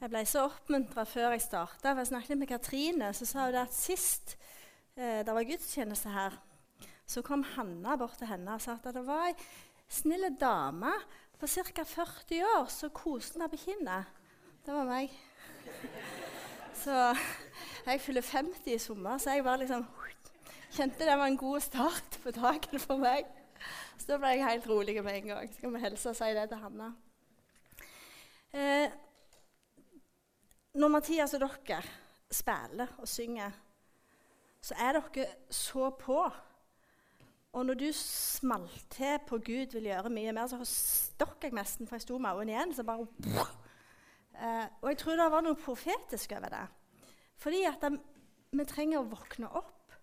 Jeg ble så oppmuntra før jeg starta. Jeg snakket med Katrine, så sa hun at sist eh, det var gudstjeneste her, så kom Hanna bort til henne og sa at det var ei snill dame på ca. 40 år som koste henne på kinnet. Det var meg. Så jeg fyller 50 i sommer, så jeg bare liksom kjente det var en god start på dagen for meg. Så da ble jeg helt rolig med en gang. Så kan vi hilse og si det til Hanna. Eh, når Mathias og dere spiller og synger, så er dere så på. Og når du smalt til på Gud vil gjøre mye mer, så stokk jeg nesten, for jeg sto med øynene igjen. så bare... Uh, og jeg tror det var noe profetisk over det. Fordi at det, vi trenger å våkne opp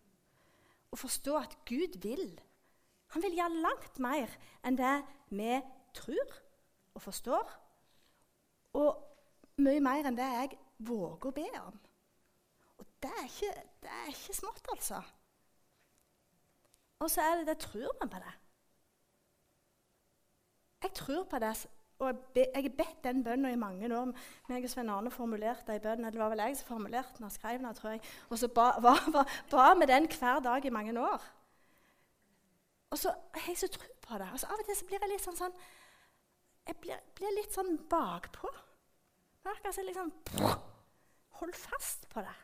og forstå at Gud vil. Han vil gjøre langt mer enn det vi tror og forstår. Og mye mer enn det jeg våger å be om. Og det er ikke, det er ikke smått, altså. Og så er det det tror man på det. Jeg tror på det og jeg har bedt den bønnen i mange år. meg og Svein Arne formulerte en bønn, eller det var vel jeg som formulerte den og skrev den, tror jeg. Og så ba, ba, ba, med den hver dag i mange år. Og så har jeg så tro på det. Og så Av og til så blir jeg litt sånn, sånn Jeg blir, blir litt sånn bakpå. Akkurat som liksom Hold fast på det.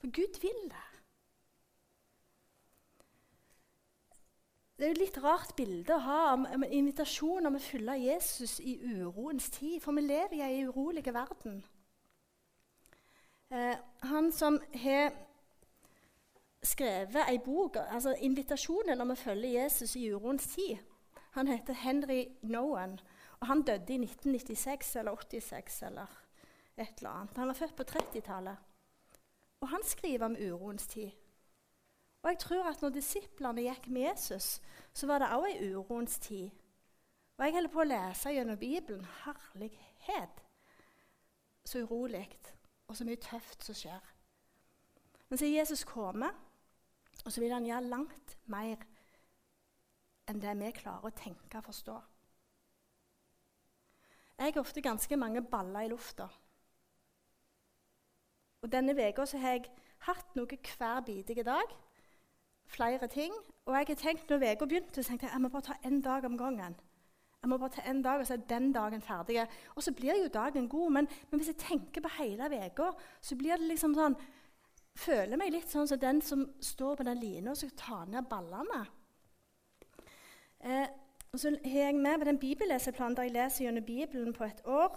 For Gud vil det. Det er jo litt rart bilde å ha om, en invitasjon om å følge Jesus i uroens tid, for vi lever i en urolig verden. Eh, han som har skrevet ei bok, altså invitasjonen om å følge Jesus i uroens tid, han heter Henry Nohan. Og Han døde i 1996 eller 86 eller et eller annet. Han var født på 30-tallet. Og han skriver om uroens tid. Og jeg tror at når disiplene gikk med Jesus, så var det òg ei uroens tid. Og jeg holder på å lese gjennom Bibelen. Herlighet! Så urolig, og så mye tøft som skjer. Men så er Jesus kommet, og så vil han gjøre langt mer enn det vi klarer å tenke og forstå. Jeg har ofte ganske mange baller i lufta. Og Denne uka har jeg hatt noe hver bidige dag flere ting. Og jeg har tenkt, når uka begynte, så tenkte jeg jeg må bare ta én dag om gangen. Jeg må bare ta en dag, og så er den dagen ferdig. Og så blir jo dagen god, men, men hvis jeg tenker på hele uka, så blir det liksom sånn Føler meg litt sånn som den som står på den lina og skal ta ned ballene. Eh, og så har jeg med på den bibelleseplanen der jeg leser gjennom Bibelen på et år.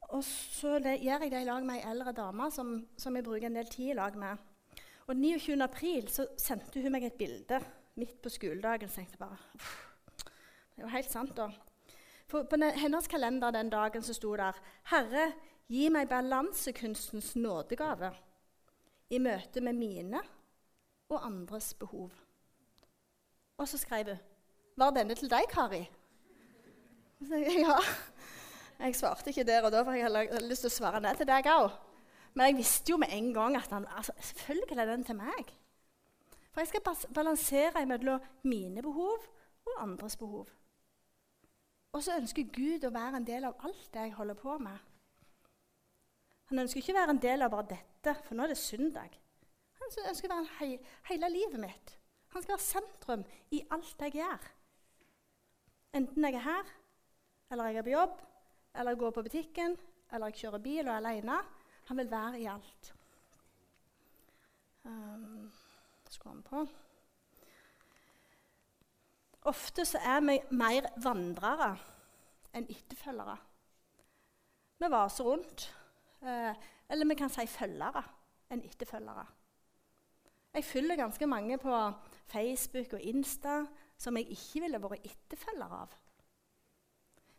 Og så gjør jeg det i lag med ei eldre dame som, som jeg bruker en del tid i lag med. Og 29. april så sendte hun meg et bilde midt på skoledagen. Så tenkte jeg bare Det er jo helt sant, da. For på hennes kalender den dagen så sto der 'Herre, gi meg balansekunstens nådegave i møte med mine og andres behov'. Og så skrev hun 'Var denne til deg, Kari?' Så jeg, ja. Jeg svarte ikke der og da, for jeg hadde lyst til å svare ned til deg òg. Men jeg visste jo med en gang at han, altså, selvfølgelig er den til meg. For jeg skal balansere mellom mine behov og andres behov. Og så ønsker Gud å være en del av alt det jeg holder på med. Han ønsker ikke å være en del av bare dette, for nå er det søndag. Han ønsker å være he hele livet mitt. Han skal være sentrum i alt jeg gjør. Enten jeg er her, eller jeg er på jobb, eller jeg går på butikken, eller jeg kjører bil og er alene. Han vil være i alt. Um, Skru han på. Ofte så er vi mer vandrere enn etterfølgere. Vi vaser rundt. Eh, eller vi kan si følgere enn etterfølgere. Jeg følger ganske mange på Facebook og Insta som jeg ikke ville vært etterfølger av.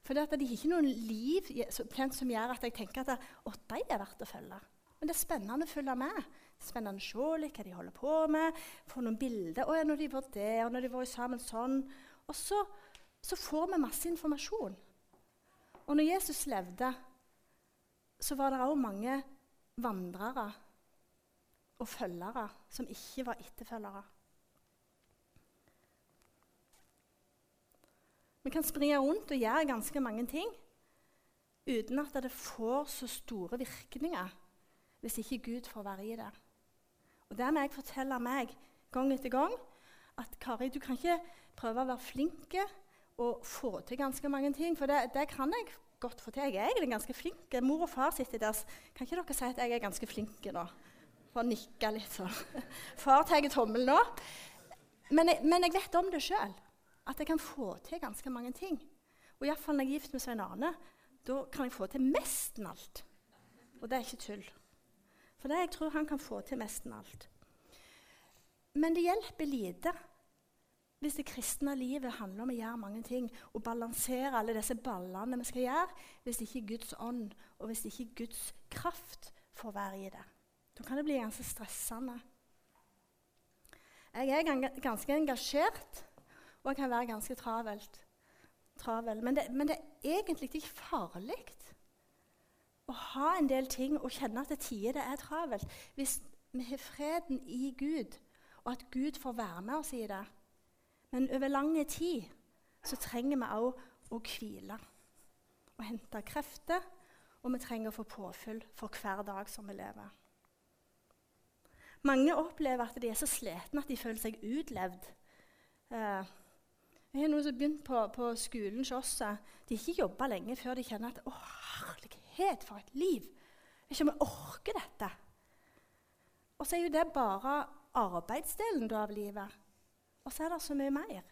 For det, er ikke noen liv som gjør at jeg tenker at de er verdt å følge. Men det er spennende å følge med. Spennende å se litt hva de holder på med. Få noen bilder. Å, når de var der, og når de var sammen sånn. Og så, så får vi masse informasjon. Og når Jesus levde, så var det òg mange vandrere og følgere som ikke var etterfølgere. Vi kan springe rundt og gjøre ganske mange ting. uten at det får så store virkninger hvis ikke Gud får være i det. Og Det må jeg fortelle meg gang etter gang at Kari, du kan ikke prøve å være flink og få til ganske mange ting. For det, det kan jeg godt få til. Jeg er egentlig ganske flink. Mor og far sitter der. Kan ikke dere si at jeg er ganske flink nå? For å nikke litt sånn. Far tar tommelen nå. Men jeg, men jeg vet om det sjøl. At jeg kan få til ganske mange ting. Og iallfall når jeg er gift med Svein Arne, da kan jeg få til nesten alt. Og det er ikke tull. For det jeg tror han kan få til nesten alt. Men det hjelper lite hvis det kristne livet handler om å gjøre mange ting og balansere alle disse ballene vi skal gjøre, hvis det ikke er Guds ånd og hvis det ikke er Guds kraft får være i det. Da kan det bli ganske stressende. Jeg er ganske engasjert, og kan være ganske travelt. travel. Men det, men det er egentlig ikke farlig å ha en del ting og kjenne at til tider det er travelt. Hvis vi har freden i Gud, og at Gud får være med oss i det. Men over lang tid så trenger vi òg å hvile og hente krefter. Og vi trenger å få påfyll for hver dag som vi lever. Mange opplever at de er så slitne at de føler seg utlevd. Eh, jeg har noen som har begynt på, på skolen hos oss. De har ikke jobba lenge før de kjenner at 'Å, herlighet, for et liv!' Jeg kommer om jeg orker dette. Og så er jo det bare arbeidsdelen av livet. Og så er det så mye mer.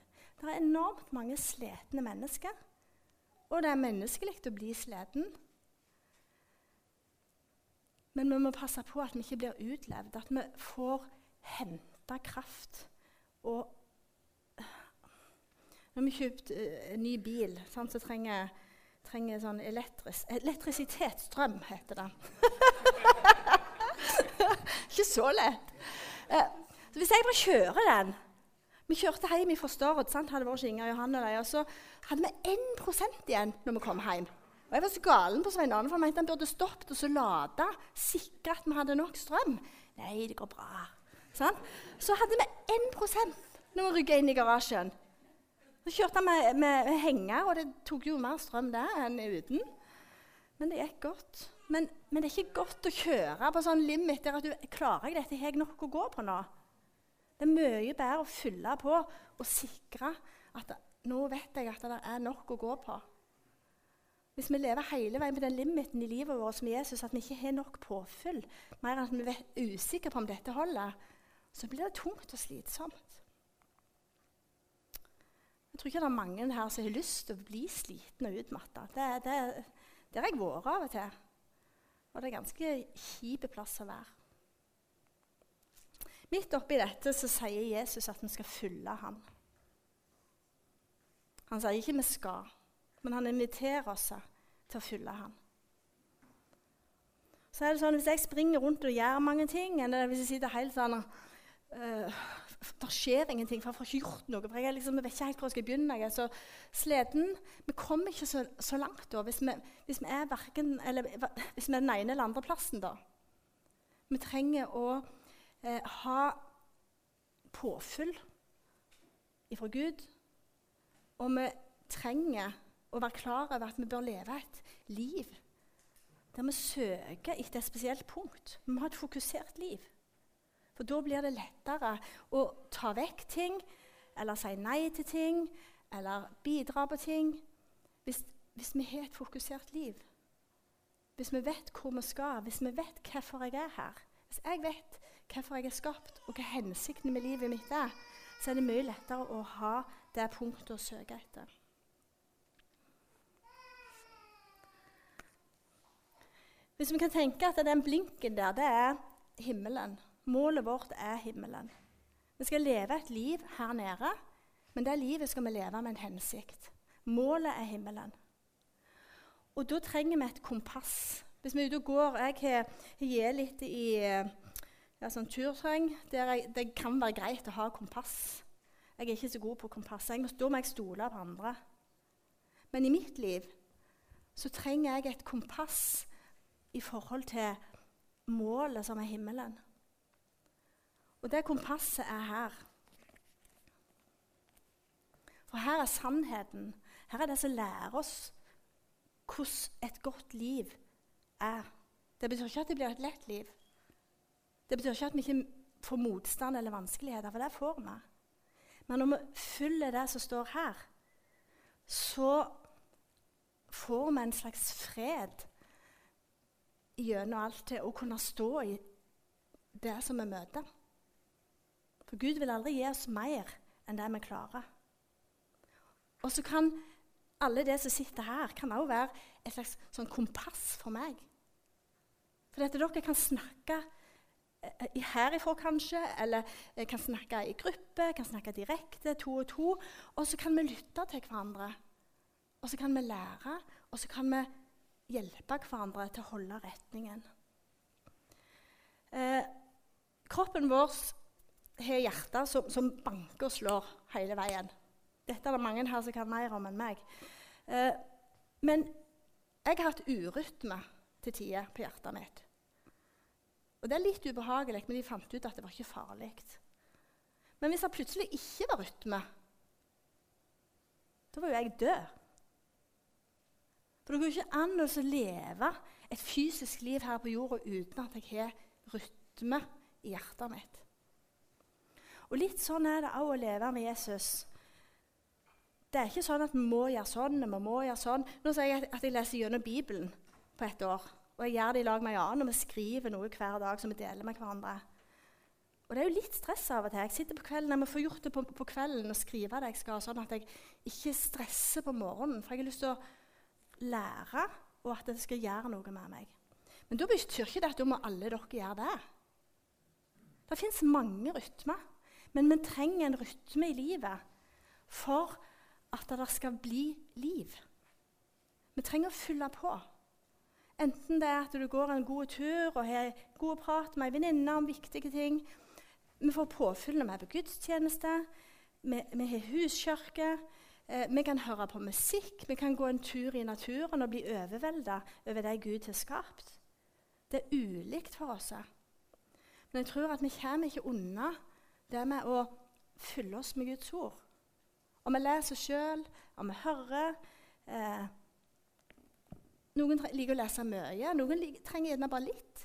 Det er enormt mange slitne mennesker. Og det er menneskelig å bli sliten. Men vi må passe på at vi ikke blir utlevd, at vi får henta kraft. Og når vi kjøpt uh, ny bil, sant, så trenger, trenger sånn elektris, elektrisitetsstrøm, heter det. ikke så lett. Uh, så hvis jeg bare kjører den Vi kjørte hjem fra Stord. Sant? Hadde vært Inger, Johan og, og så hadde vi 1% igjen når vi kom hjem. Og Jeg var så galen på Svein Arne, for jeg mente han burde stoppet og så lade. Sikre at vi hadde nok strøm. Nei, det går bra. Sant? Så hadde vi 1% når vi rygga inn i garasjen. Så kjørte han med, med, henger, og det tok jo mer strøm der enn uten. Men det gikk godt. Men, men, det er ikke godt å kjøre på sånn limit der at du klarer jeg dette, har jeg nok å gå på nå? Det er mye bedre å fylle på og sikre at nå vet jeg at det er nok å gå på. Hvis vi lever hele veien på den limiten i livet vårt som Jesus, at vi ikke har nok påfyll, mer enn at vi er usikre på om dette holder, så blir det tungt og slitsomt. Jeg tror ikke det er mange her som har lyst til å bli sliten og utmatta. Det, har jeg vært av og til. Og det er ganske kjip plass å være. Midt oppi dette så sier Jesus at vi skal følge ham. Han sier ikke vi skal, men han inviterer oss til å følge ham. Så er det sånn, Hvis jeg springer rundt og gjør mange ting, eller hvis jeg sitter helt sånn uh, Det skjer ingenting, for jeg får ikke gjort noe. for Jeg, liksom, jeg vet ikke helt hvor jeg skal begynne. Jeg er så sliten. Vi kommer ikke så, så langt da, hvis vi, hvis vi er verken, eller, hvis vi er den ene eller andre plassen. da. Vi trenger å eh, ha påfyll ifra Gud. Og vi trenger å være klar over at vi bør leve et liv der vi søker etter et spesielt punkt. Vi må ha et fokusert liv. For da blir det lettere å ta vekk ting, eller si nei til ting, eller bidra på ting. Hvis, hvis vi har et fokusert liv. Hvis vi vet hvor vi skal, hvis vi vet hvorfor jeg er her. Hvis jeg vet hvorfor jeg er skapt, og hva hensikten med livet mitt er, så er det mye lettere å ha det punktet å søke etter. Hvis vi kan tenke at den blinken der, det er himmelen. Målet vårt er himmelen. Vi skal leve et liv her nede, men det livet skal vi leve med en hensikt. Målet er himmelen. Og da trenger vi et kompass. Hvis vi er ute og går Jeg har litt i ja, sånn jeg, det kan være greit å ha kompass. Jeg er ikke så god på kompass. Jeg må, da må jeg stole på andre. Men i mitt liv så trenger jeg et kompass i forhold til målet som er himmelen. Og det kompasset er her. For her er sannheten. Her er det som lærer oss hvordan et godt liv er. Det betyr ikke at det blir et lett liv. Det betyr ikke at vi ikke får motstand eller vanskeligheter, for det får vi. Men når vi følger det som står her, så får vi en slags fred gjennom alt det å kunne stå i det som vi møter. For Gud vil aldri gi oss mer enn det vi klarer. Og så kan alle det som sitter her, kan også være et slags sånn kompass for meg. For at dere kan snakke eh, herifra, kanskje, eller kan snakke i gruppe, kan snakke direkte, to og to. Og så kan vi lytte til hverandre. Og så kan vi lære, og så kan vi hjelpe hverandre til å holde retningen. Eh, kroppen vår har hjerter som, som, banker og slår hele veien. Dette er det mange her som kan mer om enn meg. Eh, men jeg har hatt urytme til tider på hjertet mitt. Og Det er litt ubehagelig, men de fant ut at det var ikke farlig. Men hvis det plutselig ikke var rytme, da var jo jeg død. For det går ikke an å leve et fysisk liv her på jorda uten at jeg har rytme i hjertet mitt. Og Litt sånn er det òg å leve med Jesus. Det er ikke sånn at vi må gjøre sånn vi må gjøre sånn. Nå sier jeg at jeg leser gjennom Bibelen på et år. Og jeg gjør det i lag med en annen, og vi skriver noe hver dag som vi deler med hverandre. Og det er jo litt stress av og til. Jeg sitter på kvelden, jeg må få gjort det på, på kvelden og skrive det jeg skal, sånn at jeg ikke stresser på morgenen. For jeg har lyst til å lære, og at det skal gjøre noe med meg. Men da betyr ikke det at da må alle dere gjøre det. Det fins mange rytmer, men vi trenger en rytme i livet for at det skal bli liv. Vi trenger å fylle på. Enten det er at du går en god tur og har god prat med ei venninne om viktige ting. Vi får påfyll når vi er på gudstjeneste. Vi, vi har huskirke. Eh, vi kan høre på musikk, vi kan gå en tur i naturen og bli overvelda over det Gud har skapt. Det er ulikt for oss. Men jeg tror at vi kommer ikke unna det med å fylle oss med Guds ord. Om vi leser sjøl, om vi hører eh, Noen liker å lese mye, noen trenger gjerne bare litt.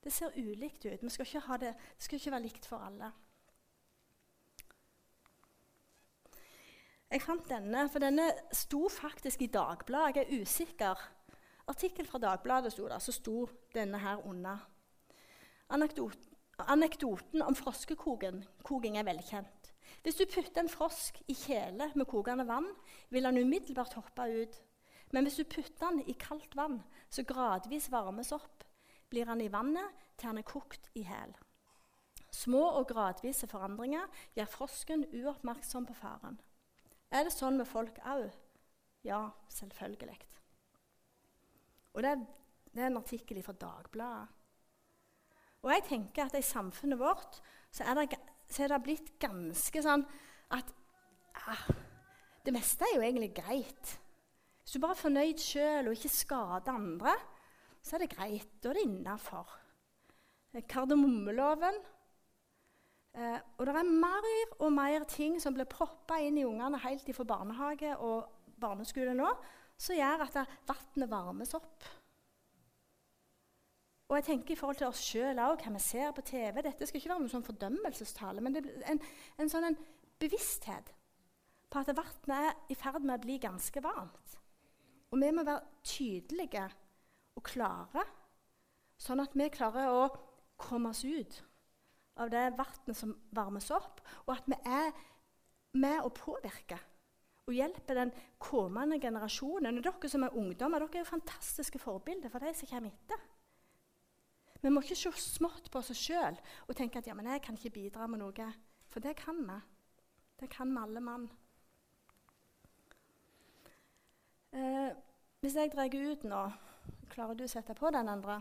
Det ser ulikt ut. Skal det, det skal ikke være likt for alle. Jeg fant denne, for denne sto faktisk i Dagbladet. Jeg er usikker. Artikkel fra Dagbladet sto der, så sto denne her under. Anekdoten, anekdoten om froskekoking er velkjent. Hvis du putter en frosk i kjele med kokende vann, vil han umiddelbart hoppe ut. Men hvis du putter den i kaldt vann, så gradvis varmes opp, blir han i vannet til han er kokt i hæl. Små og gradvise forandringer gjør frosken uoppmerksom på faren. Er det sånn med folk òg? Ja, selvfølgelig. Og det er, det er en artikkel fra Dagbladet. Og jeg tenker at i samfunnet vårt så er det, så er det blitt ganske sånn at ah, Det meste er jo egentlig greit. Hvis du bare er fornøyd sjøl og ikke skader andre, så er det greit. Da er det innafor. Kardemommeloven Eh, og det er mer og mer ting som blir proppa inn i ungene helt fra barnehage og barneskole nå, som gjør at vannet varmes opp. Og jeg tenker i forhold til oss sjøl òg, hva vi ser på TV. Dette skal ikke være noen sånn fordømmelsestale, men en, en sånn en bevissthet på at vannet er i ferd med å bli ganske varmt. Og vi må være tydelige og klare, sånn at vi klarer å komme oss ut av det vannet som varmes opp, og at vi er med å påvirke og hjelpe den kommende generasjonen. Og dere som er ungdommer, dere er jo fantastiske forbilder for de som kommer etter. Vi må ikke se smått på oss sjøl og tenke at ja, men jeg kan ikke bidra med noe. For det kan vi. Det kan vi alle mann. Eh, hvis jeg drar ut nå, klarer du å sette på den andre?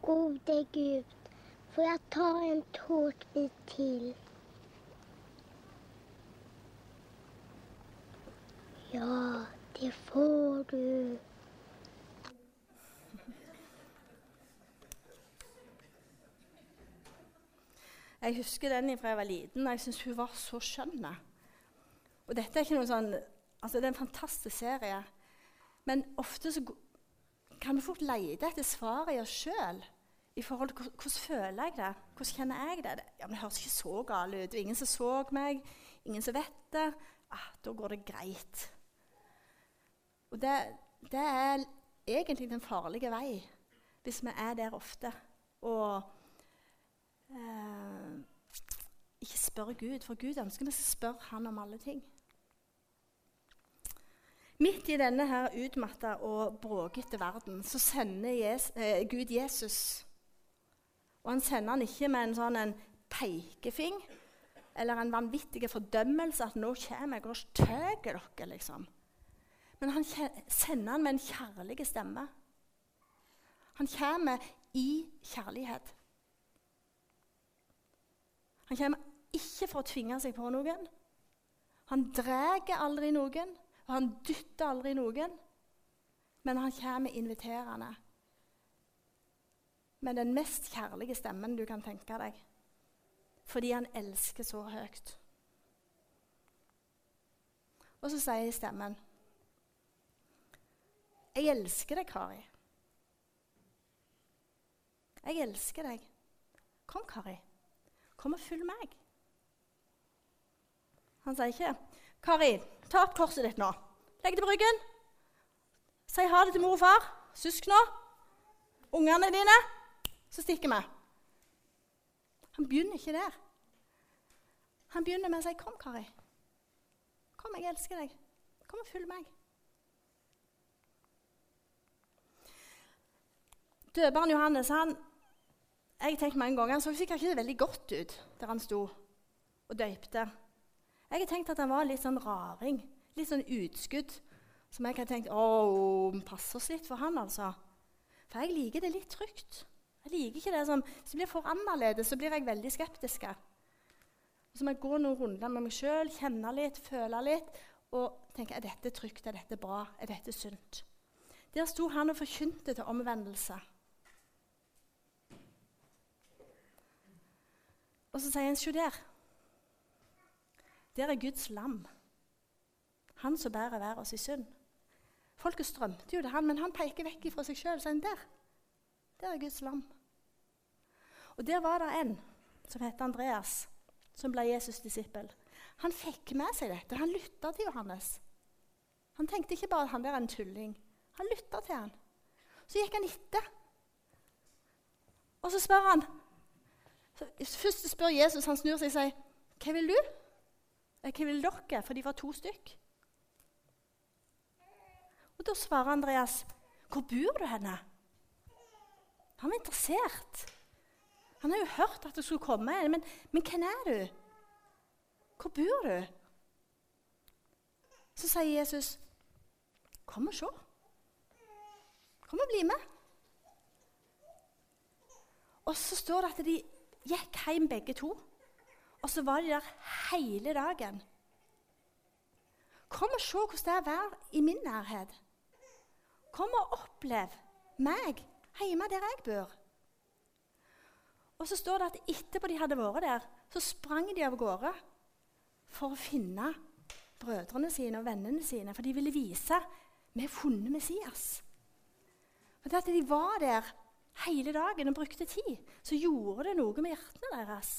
Gode Gud, får jeg ta en tårtbit til? Ja, det får du. Jeg husker den fra jeg var liten, og jeg syns hun var så skjønn. Og dette er ikke noe sånn, altså Det er en fantastisk serie. Men ofte så kan vi fort lete etter svaret i oss sjøl. I forhold til hvordan føler jeg det? Hvordan kjenner jeg det? Ja, men Det høres ikke så galt ut. Ingen som så meg, ingen som vet det. Ah, da går det greit. Og det, det er egentlig den farlige vei, hvis vi er der ofte. Og eh, ikke spør Gud, for Gud ønsker vi skal spørre Han om alle ting. Midt i denne her utmatta og bråkete verden så sender Jesus, eh, Gud Jesus. Og han sender han ikke med en sånn en pekefing eller en vanvittig fordømmelse at 'nå kommer jeg og tar dere', liksom. Men han sender han med en kjærlig stemme. Han kommer i kjærlighet. Han kommer ikke for å tvinge seg på noen. Han drar aldri noen. Og han dytter aldri noen, men han kommer inviterende. Med den mest kjærlige stemmen du kan tenke deg. Fordi han elsker så høyt. Og så sier stemmen Jeg elsker deg, Kari. Jeg elsker deg. Kom, Kari. Kom og følg meg. Han sier ikke Kari, ta opp korset ditt nå. Legg det på ryggen. Si ha det til mor og far, søskna, ungene dine. Så stikker vi. Han begynner ikke der. Han begynner med å si 'Kom, Kari. Kom, jeg elsker deg. Kom og følg meg.' Døperen Johannes han, jeg tenkte mange ganger, han så sikkert ikke veldig godt ut der han sto og døypte. Jeg har tenkt at han var litt sånn raring. Litt sånn utskudd. Som jeg har tenkt å, passer oss litt for han, altså. For jeg liker det litt trygt. Jeg liker ikke det som Hvis det blir for annerledes, så blir jeg veldig skeptisk. Så må jeg gå noen runder med meg sjøl, kjenne litt, føle litt og tenke er dette trygt, er dette bra, er dette sunt. Der sto han og forkynte til omvendelse. Og så sier han se der. Der er Guds lam. Han som bærer hver oss i synd. Folket strømte jo til han, men han peker vekk fra seg sjøl og sier der. Der er Guds lam. Og Der var det en som het Andreas, som ble Jesus' disippel. Han fikk med seg dette. Han lytta til Johannes. Han tenkte ikke bare at han der er en tulling. Han lytta til han. Så gikk han etter. Og så spør han Først spør Jesus, han snur seg og sier, 'Hva vil du?' Hva vil dere? For de var to stykk. Og Da svarer Andreas, 'Hvor bor du henne?' Han var interessert. Han har jo hørt at det skulle komme en. Men, men hvem er du? Hvor bor du? Så sier Jesus, 'Kom og se. Kom og bli med.' Og så står det at de gikk hjem begge to. Og så var de der hele dagen. Kom og se hvordan det er å være i min nærhet. Kom og opplev meg hjemme der jeg bor. Og så står det at etterpå de hadde vært der, så sprang de av gårde for å finne brødrene sine og vennene sine, for de ville vise vi har funnet Messias. Og det at de var der hele dagen og brukte tid, så gjorde det noe med hjertene deres.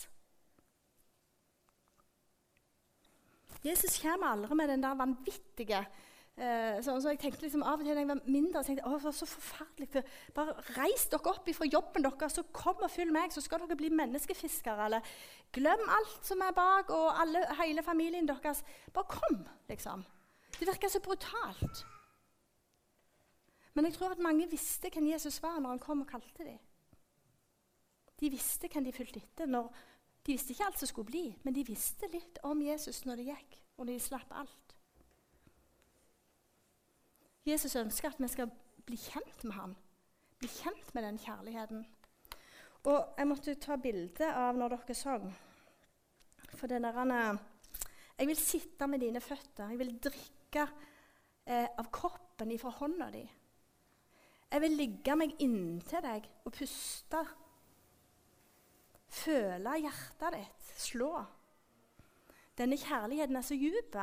Jesus kommer aldri med den der vanvittige sånn så, jeg tenkte liksom Av og til da jeg var mindre, tenkte jeg, var så forferdelig. For bare reis dere opp fra jobben deres, så kom og følg meg, så skal dere bli menneskefiskere. Eller glem alt som er bak, og alle, hele familien deres. Bare kom, liksom. Det virka så brutalt. Men jeg tror at mange visste hvem Jesus var når han kom og kalte dem. De visste hvem de fulgte etter. når de visste ikke alt som skulle bli, men de visste litt om Jesus når det gikk, og når de slapp alt. Jesus ønsker at vi skal bli kjent med ham, bli kjent med den kjærligheten. Og jeg måtte ta bilde av når dere sang. For denne, Jeg vil sitte med dine føtter. Jeg vil drikke eh, av kroppen ifra hånda di. Jeg vil ligge meg inntil deg og puste føle hjertet ditt slå. Denne kjærligheten er så dyp.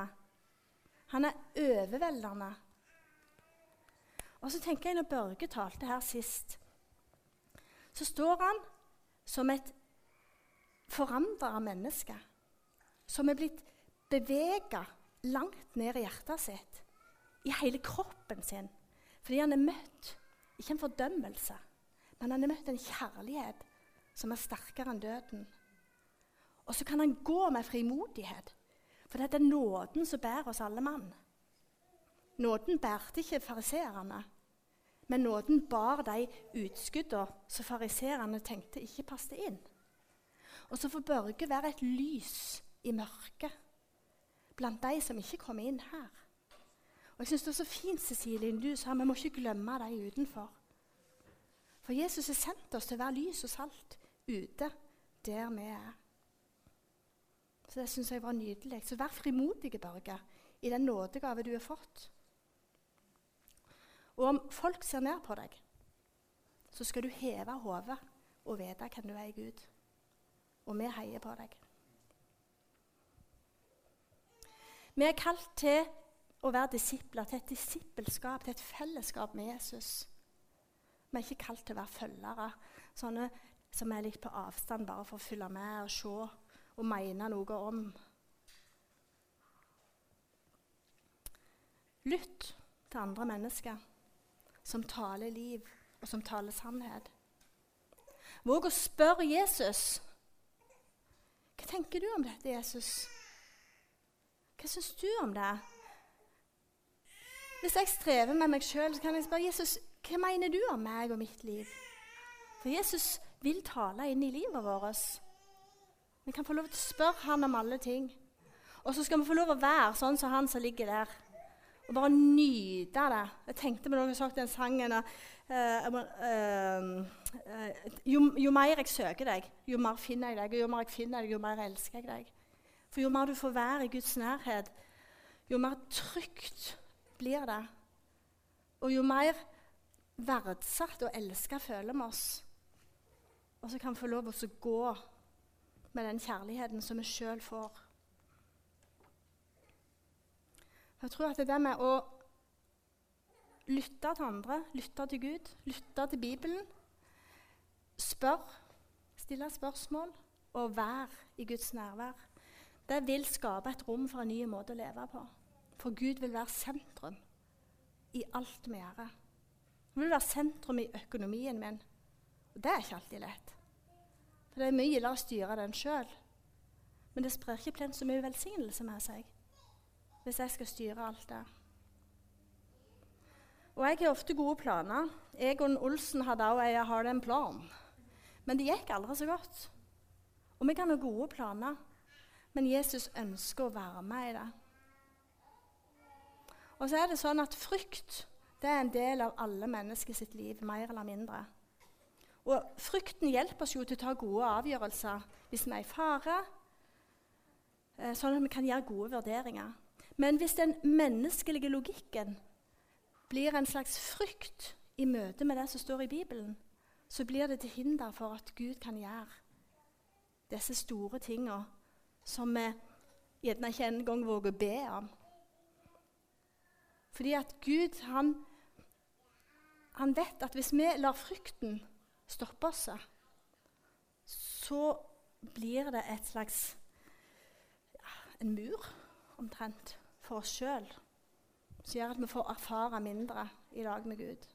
Han er overveldende. Og så tenker jeg Når Børge talte her sist, så står han som et forandra menneske. Som er blitt bevega langt ned i hjertet sitt, i hele kroppen sin. Fordi han er møtt ikke en fordømmelse, men han har møtt en kjærlighet som er sterkere enn døden. Og så kan han gå med frimodighet, for det er nåden som bærer oss alle mann. Nåden bærte ikke fariseerne, men nåden bar de utskuddene som fariseerne tenkte ikke passet inn. Og så får Børge være et lys i mørket blant de som ikke kommer inn her. Og jeg synes Det er så fint Cecilie, du sa vi må ikke glemme de utenfor. For Jesus har sendt oss til å være lys og salt ute der vi er. Så Det syns jeg var nydelig. Så vær frimodig, Børge, i den nådegave du har fått. Og om folk ser ned på deg, så skal du heve hodet og vite hvem du er i Gud. Og vi heier på deg. Vi er kalt til å være disipler, til et disippelskap, til et fellesskap med Jesus. Vi er ikke kalt til å være følgere, sånne som er litt på avstand bare for å følge med og se og mene noe om. Lytt til andre mennesker som taler liv, og som taler sannhet. Våg å spørre Jesus. Hva tenker du om dette, Jesus? Hva syns du om det? Hvis jeg strever med meg sjøl, kan jeg spørre Jesus hva mener du om meg og mitt liv. For Jesus vil tale inn i livet vårt. Vi kan få lov til å spørre han om alle ting. Og så skal vi få lov å være sånn som han som ligger der. Og bare nyte det. Jeg tenkte på noe jeg i den sangen uh, uh, uh, jo, jo, mer jeg søker deg, jo mer finner jeg deg. Og jo mer jeg finner deg, jo mer elsker jeg deg. For jo mer du får være i Guds nærhet, jo mer trygt blir det. Og jo mer verdsatt og elska føler vi oss. Og så kan vi få lov til å gå med den kjærligheten som vi sjøl får. Jeg tror at det der med å lytte til andre, lytte til Gud, lytte til Bibelen, spør, stille spørsmål og være i Guds nærvær, det vil skape et rom for en ny måte å leve på. For Gud vil være sentrum i alt vi gjør. Han vil være sentrum i økonomien min. Og det er ikke alltid lett. For det er mye å styre den sjøl. Men det sprer ikke plent så mye velsignelse med seg hvis jeg skal styre alt det. Og jeg har ofte gode planer. Egon Olsen hadde også jeg har en plan. Men det gikk aldri så godt. Og vi kan ha gode planer, men Jesus ønsker å være med i det. Og så er det sånn at frykt det er en del av alle mennesker sitt liv, mer eller mindre. Og frykten hjelper oss jo til å ta gode avgjørelser hvis vi er i fare, eh, sånn at vi kan gjøre gode vurderinger. Men hvis den menneskelige logikken blir en slags frykt i møte med det som står i Bibelen, så blir det til hinder for at Gud kan gjøre disse store tingene som vi gjerne ikke engang våger å be om. Fordi at Gud han, han vet at hvis vi lar frykten stoppe oss, så blir det et slags ja, en mur, omtrent, for oss sjøl. Som gjør at vi får erfare mindre i lag med Gud.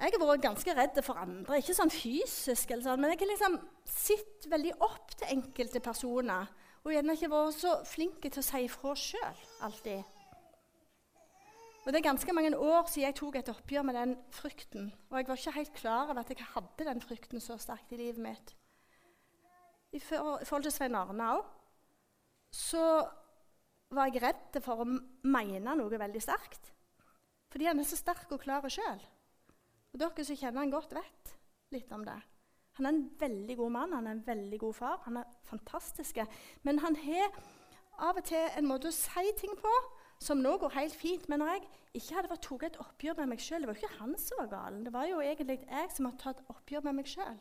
Jeg har vært ganske redd for andre, ikke sånn fysisk, sånn, men jeg har liksom sett veldig opp til enkelte personer. Og gjerne ikke vært så flink til å si ifra sjøl alltid. Og Det er ganske mange år siden jeg tok et oppgjør med den frykten. Og jeg var ikke helt klar over at jeg hadde den frykten så sterkt i livet mitt. I, forhold til Svein Arne òg så var jeg redd for å mene noe veldig sterkt. Fordi han er så sterk og klar sjøl. Og dere som kjenner han godt, vet litt om det. Han er en veldig god mann, han er en veldig god far. Han er fantastisk. Men han har av og til en måte å si ting på som nå går helt fint. Men når jeg ikke hadde tatt et oppgjør med meg sjøl Det var ikke han som var gal, det var jo egentlig jeg som hadde tatt oppgjør med meg sjøl.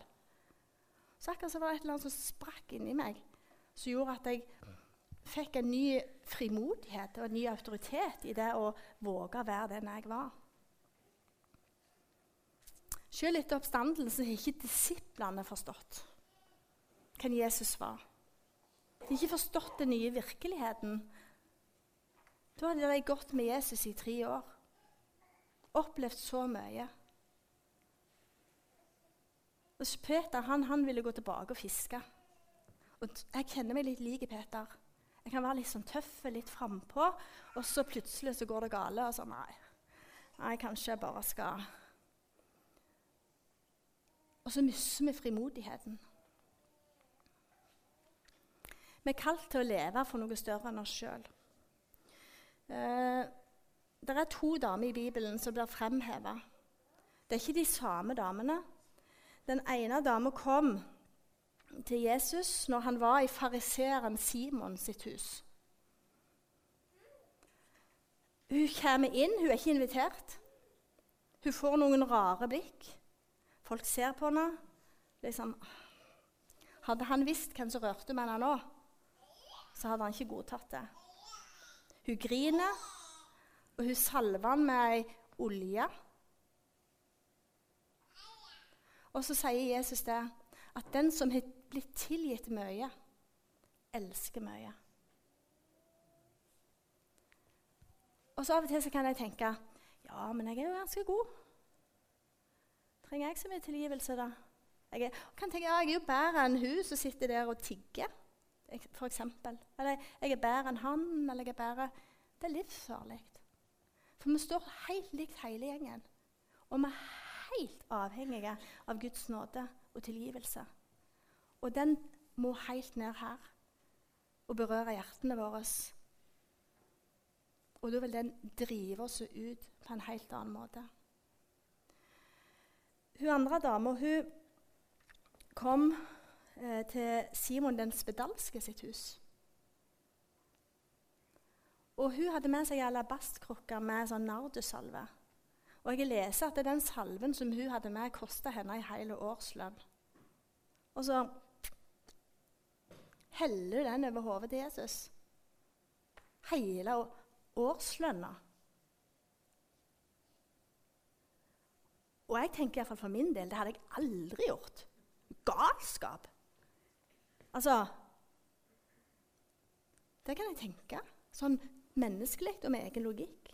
Så akkurat så var det et eller annet som sprakk inni meg, som gjorde at jeg fikk en ny frimodighet og en ny autoritet i det å våge å være den jeg var. Selv etter oppstandelsen har ikke disiplene forstått hvem Jesus var. De har ikke forstått den nye virkeligheten. Da hadde de gått med Jesus i tre år. Opplevd så mye. Og Peter han, han ville gå tilbake og fiske. Og Jeg kjenner meg litt lik Peter. Jeg kan være litt sånn tøff, litt frampå, og så plutselig så går det gale. Og så nei, nei, kanskje jeg bare skal Og så mister vi frimodigheten. Vi er kalt til å leve for noe større enn oss sjøl. Eh, det er to damer i Bibelen som blir fremheva. Det er ikke de samme damene. Den ene dama kom til Jesus når han var i fariseeren Simon sitt hus. Hun kommer inn, hun er ikke invitert. Hun får noen rare blikk. Folk ser på henne. Liksom, hadde han visst hvem som rørte med henne nå, så hadde han ikke godtatt det. Hun griner, og hun salver han med ei olje. Og så sier Jesus det, at den som har blitt tilgitt mye, elsker mye. Og så Av og til kan jeg tenke ja, men jeg er jo ganske god. Trenger jeg så mye tilgivelse, da? Jeg er, kan tenke, ja, jeg er jo bedre enn hun som sitter der og tigger f.eks. Eller jeg er bedre enn han, eller jeg er bedre Det er livsfarlig. For vi står helt likt hele gjengen. Og vi er helt avhengige av Guds nåde og tilgivelse. Og den må helt ned her og berøre hjertene våre. Og da vil den drive oss ut på en helt annen måte. Hun andre dama kom eh, til Simon den spedalske sitt hus. Og Hun hadde med seg alabastkrukke med sånn nardussalve. Og jeg leser at den salven som hun hadde med, kosta henne en hel årslønn. Og så heller hun den over hodet til Jesus. Hele årslønna. Og jeg tenker iallfall for min del det hadde jeg aldri gjort. Galskap. Altså Det kan jeg tenke. Sånn menneskelig og med egen logikk.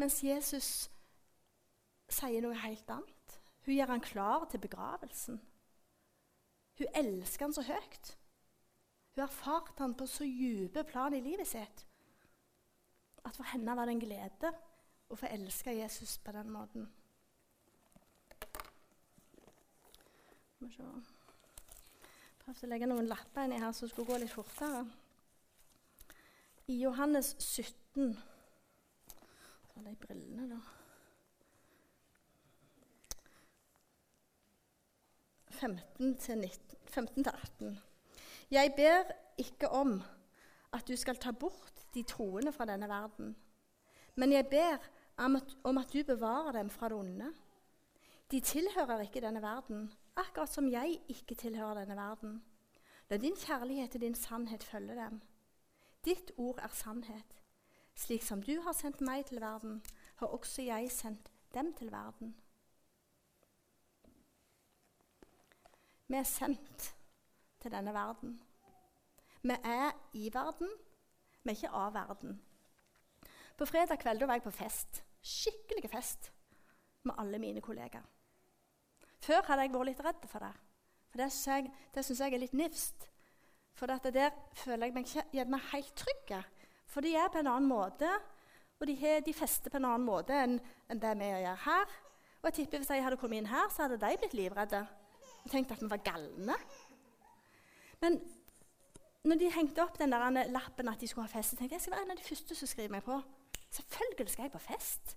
Mens Jesus sier noe helt annet. Hun gjør han klar til begravelsen. Hun elsker han så høyt. Hun har erfart han på så dype plan i livet sitt at for henne var det en glede å få elske Jesus på den måten. Skal vi se Prøvde å legge noen lapper inni her som skulle gå litt fortere. I Johannes 17 Så de brillene, da. 15 18. Jeg ber ikke om at du skal ta bort de troende fra denne verden, men jeg ber om at, om at du bevarer dem fra det onde. De tilhører ikke denne verden, akkurat som jeg ikke tilhører denne verden. La din kjærlighet og din sannhet følge dem. Ditt ord er sannhet. Slik som du har sendt meg til verden, har også jeg sendt dem til verden. Vi er sendt til denne verden. Vi er i verden, vi er ikke av verden. På fredag kveld var jeg på fest. Skikkelig fest med alle mine kollegaer. Før hadde jeg vært litt redd for det. For Det, det syns jeg er litt nifst. For der føler jeg meg ikke helt trygg. For de er på en annen måte, og de, de fester på en annen måte enn, enn det vi gjør her. Og jeg tipper Hvis jeg hadde kommet inn her, så hadde de blitt livredde og tenkt at vi var galne. Men når de hengte opp den der lappen at de skulle ha fest, så tenkte jeg jeg skal være en av de første som skriver meg på. Selvfølgelig skal jeg på fest.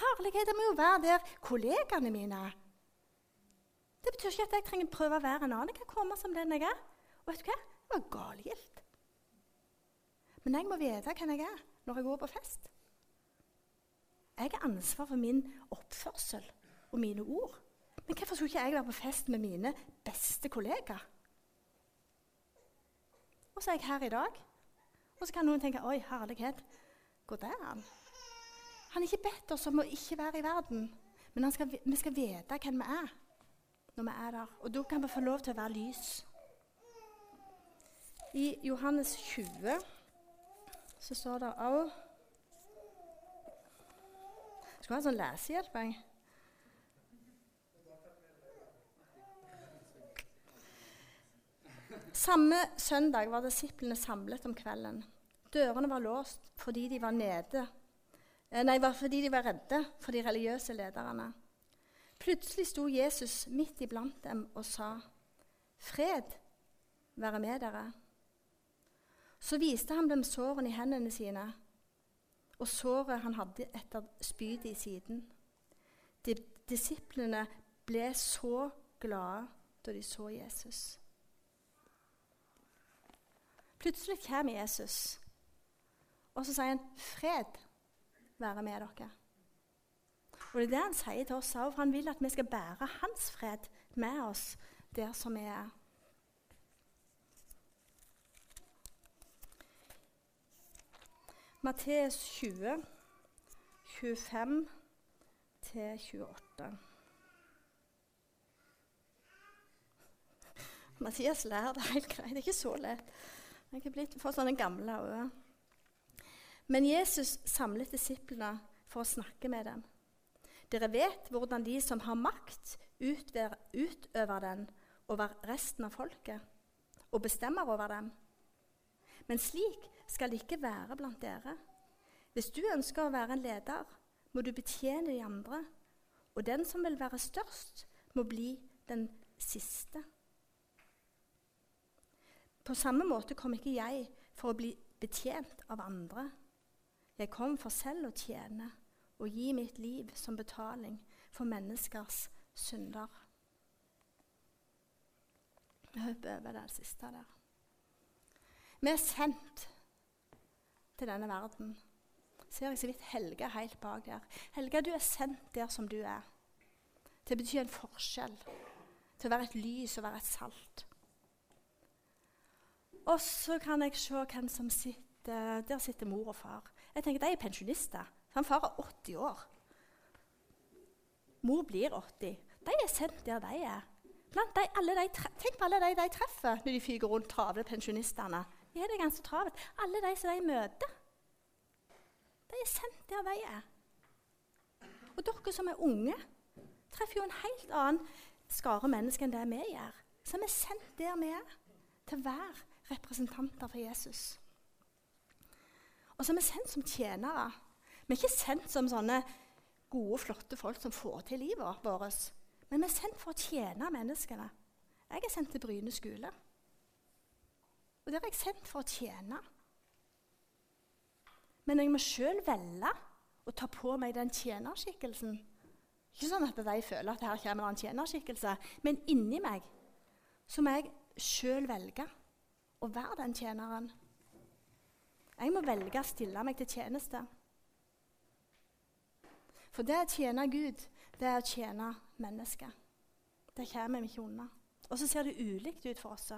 Herlighet, jeg må jo være der kollegaene mine er. Det betyr ikke at jeg trenger prøve å være en annen. Jeg kan komme som den jeg er. Og vet du hva? Det var galgilt. Men jeg må vite hvem jeg er. når jeg går på fest. Jeg har ansvar for min oppførsel og mine ord. Men hvorfor skulle ikke jeg være på fest med mine beste kollegaer? Og så er jeg her i dag. Og så kan noen tenke Oi, herlighet, Hvor er han? Han har ikke bedt oss om å ikke være i verden, men skal, vi skal vite hvem vi er når vi er der. Og da kan vi få lov til å være lys. I Johannes 20 så står det òg Skal ha en sånn lesehjelp, jeg. Samme søndag var disiplene samlet om kvelden. Dørene var låst fordi de var nede. Nei, nei, fordi de var redde for de religiøse lederne. Plutselig sto Jesus midt iblant dem og sa, 'Fred være med dere.' Så viste han dem sårene i hendene sine og såret han hadde etter spydet i siden. De, disiplene ble så glade da de så Jesus. Plutselig kommer Jesus, og så sier han 'Fred være med dere'. Og Det er det han sier til oss òg, for han vil at vi skal bære hans fred med oss der som vi er. Matteus 20, 25 28. Mathias lærer det helt greit. Det er ikke så lett. Jeg er blitt for sånne gamle øyne. Men Jesus samlet disiplene for å snakke med dem. Dere vet hvordan de som har makt, utøver den over resten av folket og bestemmer over dem. Men slik skal det ikke være blant dere. Hvis du ønsker å være en leder, må du betjene de andre. Og den som vil være størst, må bli den siste. På samme måte kom ikke jeg for å bli betjent av andre. Jeg kom for selv å tjene og gi mitt liv som betaling for menneskers synder. Vi hopper over det siste der. Vi er sendt til denne verden. Ser jeg så vidt Helge helt bak der. Helge, du er sendt der som du er. Til å bety en forskjell. Til å være et lys og være et salt. Og så kan jeg se hvem som sitter Der sitter mor og far. Jeg tenker, De er pensjonister. Han far er 80 år. Mor blir 80. De er sendt der de er. De, de, tenk på alle de de treffer når de fyker rundt travle pensjonistene. De er det ganske travelt. Alle de som de møter. De er sendt der de er. Og dere som er unge, treffer jo en helt annen skare mennesker enn det vi gjør. Som er sendt der vi er, til være representanter for Jesus. Og som er sendt som tjenere. Vi er ikke sendt som sånne gode, flotte folk som får til livet vårt. Men vi er sendt for å tjene menneskene. Jeg er sendt til Bryne skole. Og der er jeg sendt for å tjene. Men jeg må sjøl velge å ta på meg den tjenerskikkelsen. Ikke sånn at de føler at her kommer en tjenerskikkelse, men inni meg så må jeg sjøl velge å være den tjeneren. Jeg må velge å stille meg til tjeneste. For det å tjene Gud, det er å tjene mennesket. Det kommer vi ikke unna. Og så ser det ulikt ut for oss.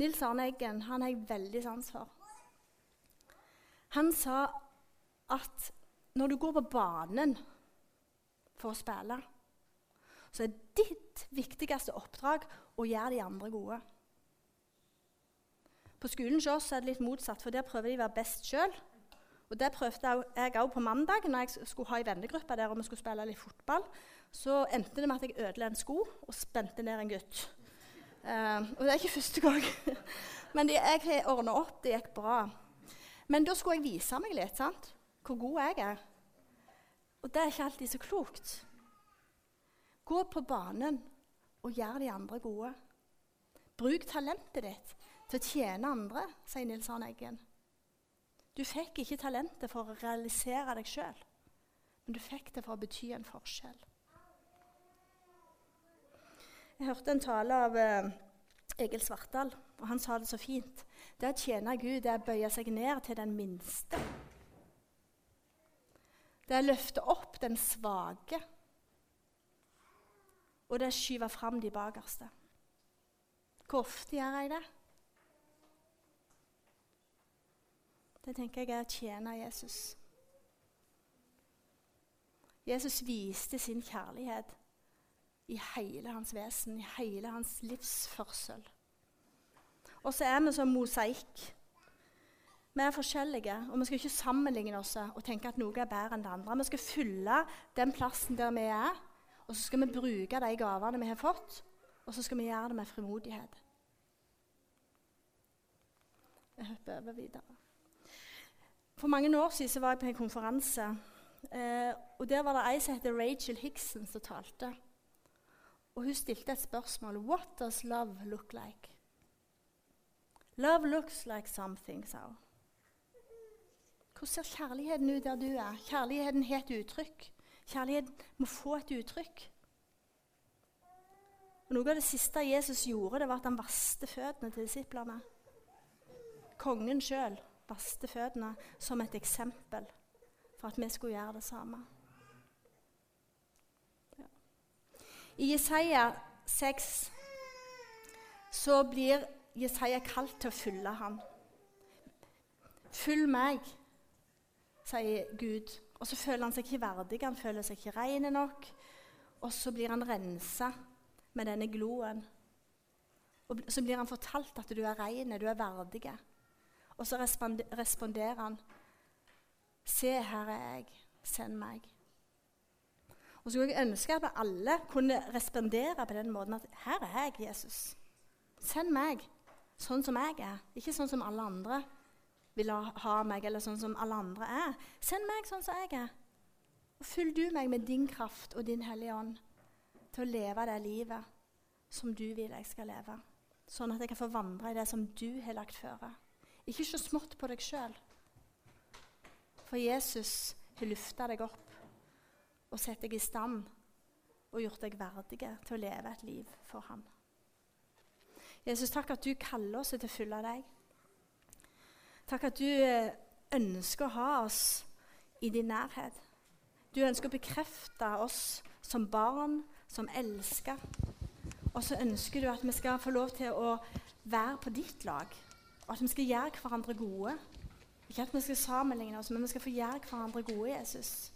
Nils Arne Eggen han har jeg veldig sans for. Han sa at når du går på banen for å spille, så er ditt viktigste oppdrag å gjøre de andre gode. På skolen hos oss er det litt motsatt, for der prøver de å være best sjøl. Og Det prøvde jeg òg på mandag når jeg skulle ha en vennegruppe der og vi skulle spille litt fotball. Så endte det med at jeg ødela en sko og spente ned en gutt. Uh, og det er ikke første gang. Men det, jeg har ordna opp. Det gikk bra. Men da skulle jeg vise meg litt, sant? hvor god jeg er. Og det er ikke alltid så klokt. Gå på banen og gjør de andre gode. Bruk talentet ditt til å tjene andre, sier Nils Arne Eggen. Du fikk ikke talentet for å realisere deg sjøl, men du fikk det for å bety en forskjell. Jeg hørte en tale av eh, Egil Svartdal, og han sa det så fint. Det å tjene Gud det er å bøye seg ned til den minste. Det er å løfte opp den svake. Og det er å skyve fram de bakerste. Hvor ofte gjør jeg det? Det tenker jeg er å tjene Jesus. Jesus viste sin kjærlighet i hele hans vesen, i hele hans livsførsel. Og så er vi som mosaikk. Vi er forskjellige, og vi skal ikke sammenligne oss og tenke at noe er bedre enn det andre. Vi skal fylle den plassen der vi er, og så skal vi bruke de gavene vi har fått, og så skal vi gjøre det med frimodighet. Jeg hopper over videre. For mange år siden var jeg på en konferanse Eh, og Der var det ei som heter Rachel Hickson, som talte. Og Hun stilte et spørsmål. What does love look like? Love looks like something, sa hun. Hvordan ser kjærligheten ut der du er? Kjærligheten har et uttrykk. Kjærligheten må få et uttrykk. Og Noe av det siste Jesus gjorde, det var at han vaste føttene til disiplene. Kongen sjøl vaste føttene som et eksempel for at vi skulle gjøre det samme. Ja. I Jesaja 6 så blir Jesaja kalt til å følge ham. Følg meg, sier Gud. Og så føler han seg ikke verdig, han føler seg ikke ren nok. Og så blir han rensa med denne gloen. Og så blir han fortalt at du er ren, du er verdig. Og så responderer han Se, her er jeg. Send meg. Og så skulle jeg ønske at alle kunne respondere på den måten at her er jeg, Jesus. Send meg sånn som jeg er, ikke sånn som alle andre vil ha meg, eller sånn som alle andre er. Send meg sånn som jeg er. Og fyll du meg med din kraft og din Hellige Ånd til å leve det livet som du vil jeg skal leve. Sånn at jeg kan få vandre i det som du har lagt føre. Ikke så smått på deg sjøl. For Jesus har løfta deg opp og satt deg i stand og gjort deg verdig til å leve et liv for ham. Jesus, takk at du kaller oss til å følge deg. Takk at du eh, ønsker å ha oss i din nærhet. Du ønsker å bekrefte oss som barn, som elsker. Og så ønsker du at vi skal få lov til å være på ditt lag, at vi skal gjøre hverandre gode. Ikke at vi skal sammenligne oss, men vi skal få gjøre hverandre gode, Jesus.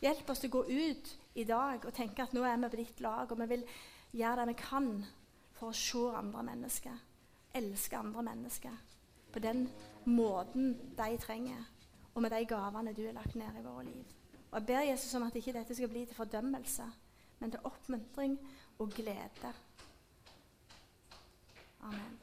Hjelp oss til å gå ut i dag og tenke at nå er vi på ditt lag, og vi vil gjøre det vi kan for å se andre mennesker, elske andre mennesker på den måten de trenger, og med de gavene du har lagt ned i våre liv. Og Jeg ber Jesus om at ikke dette skal bli til fordømmelse, men til oppmuntring og glede. Amen.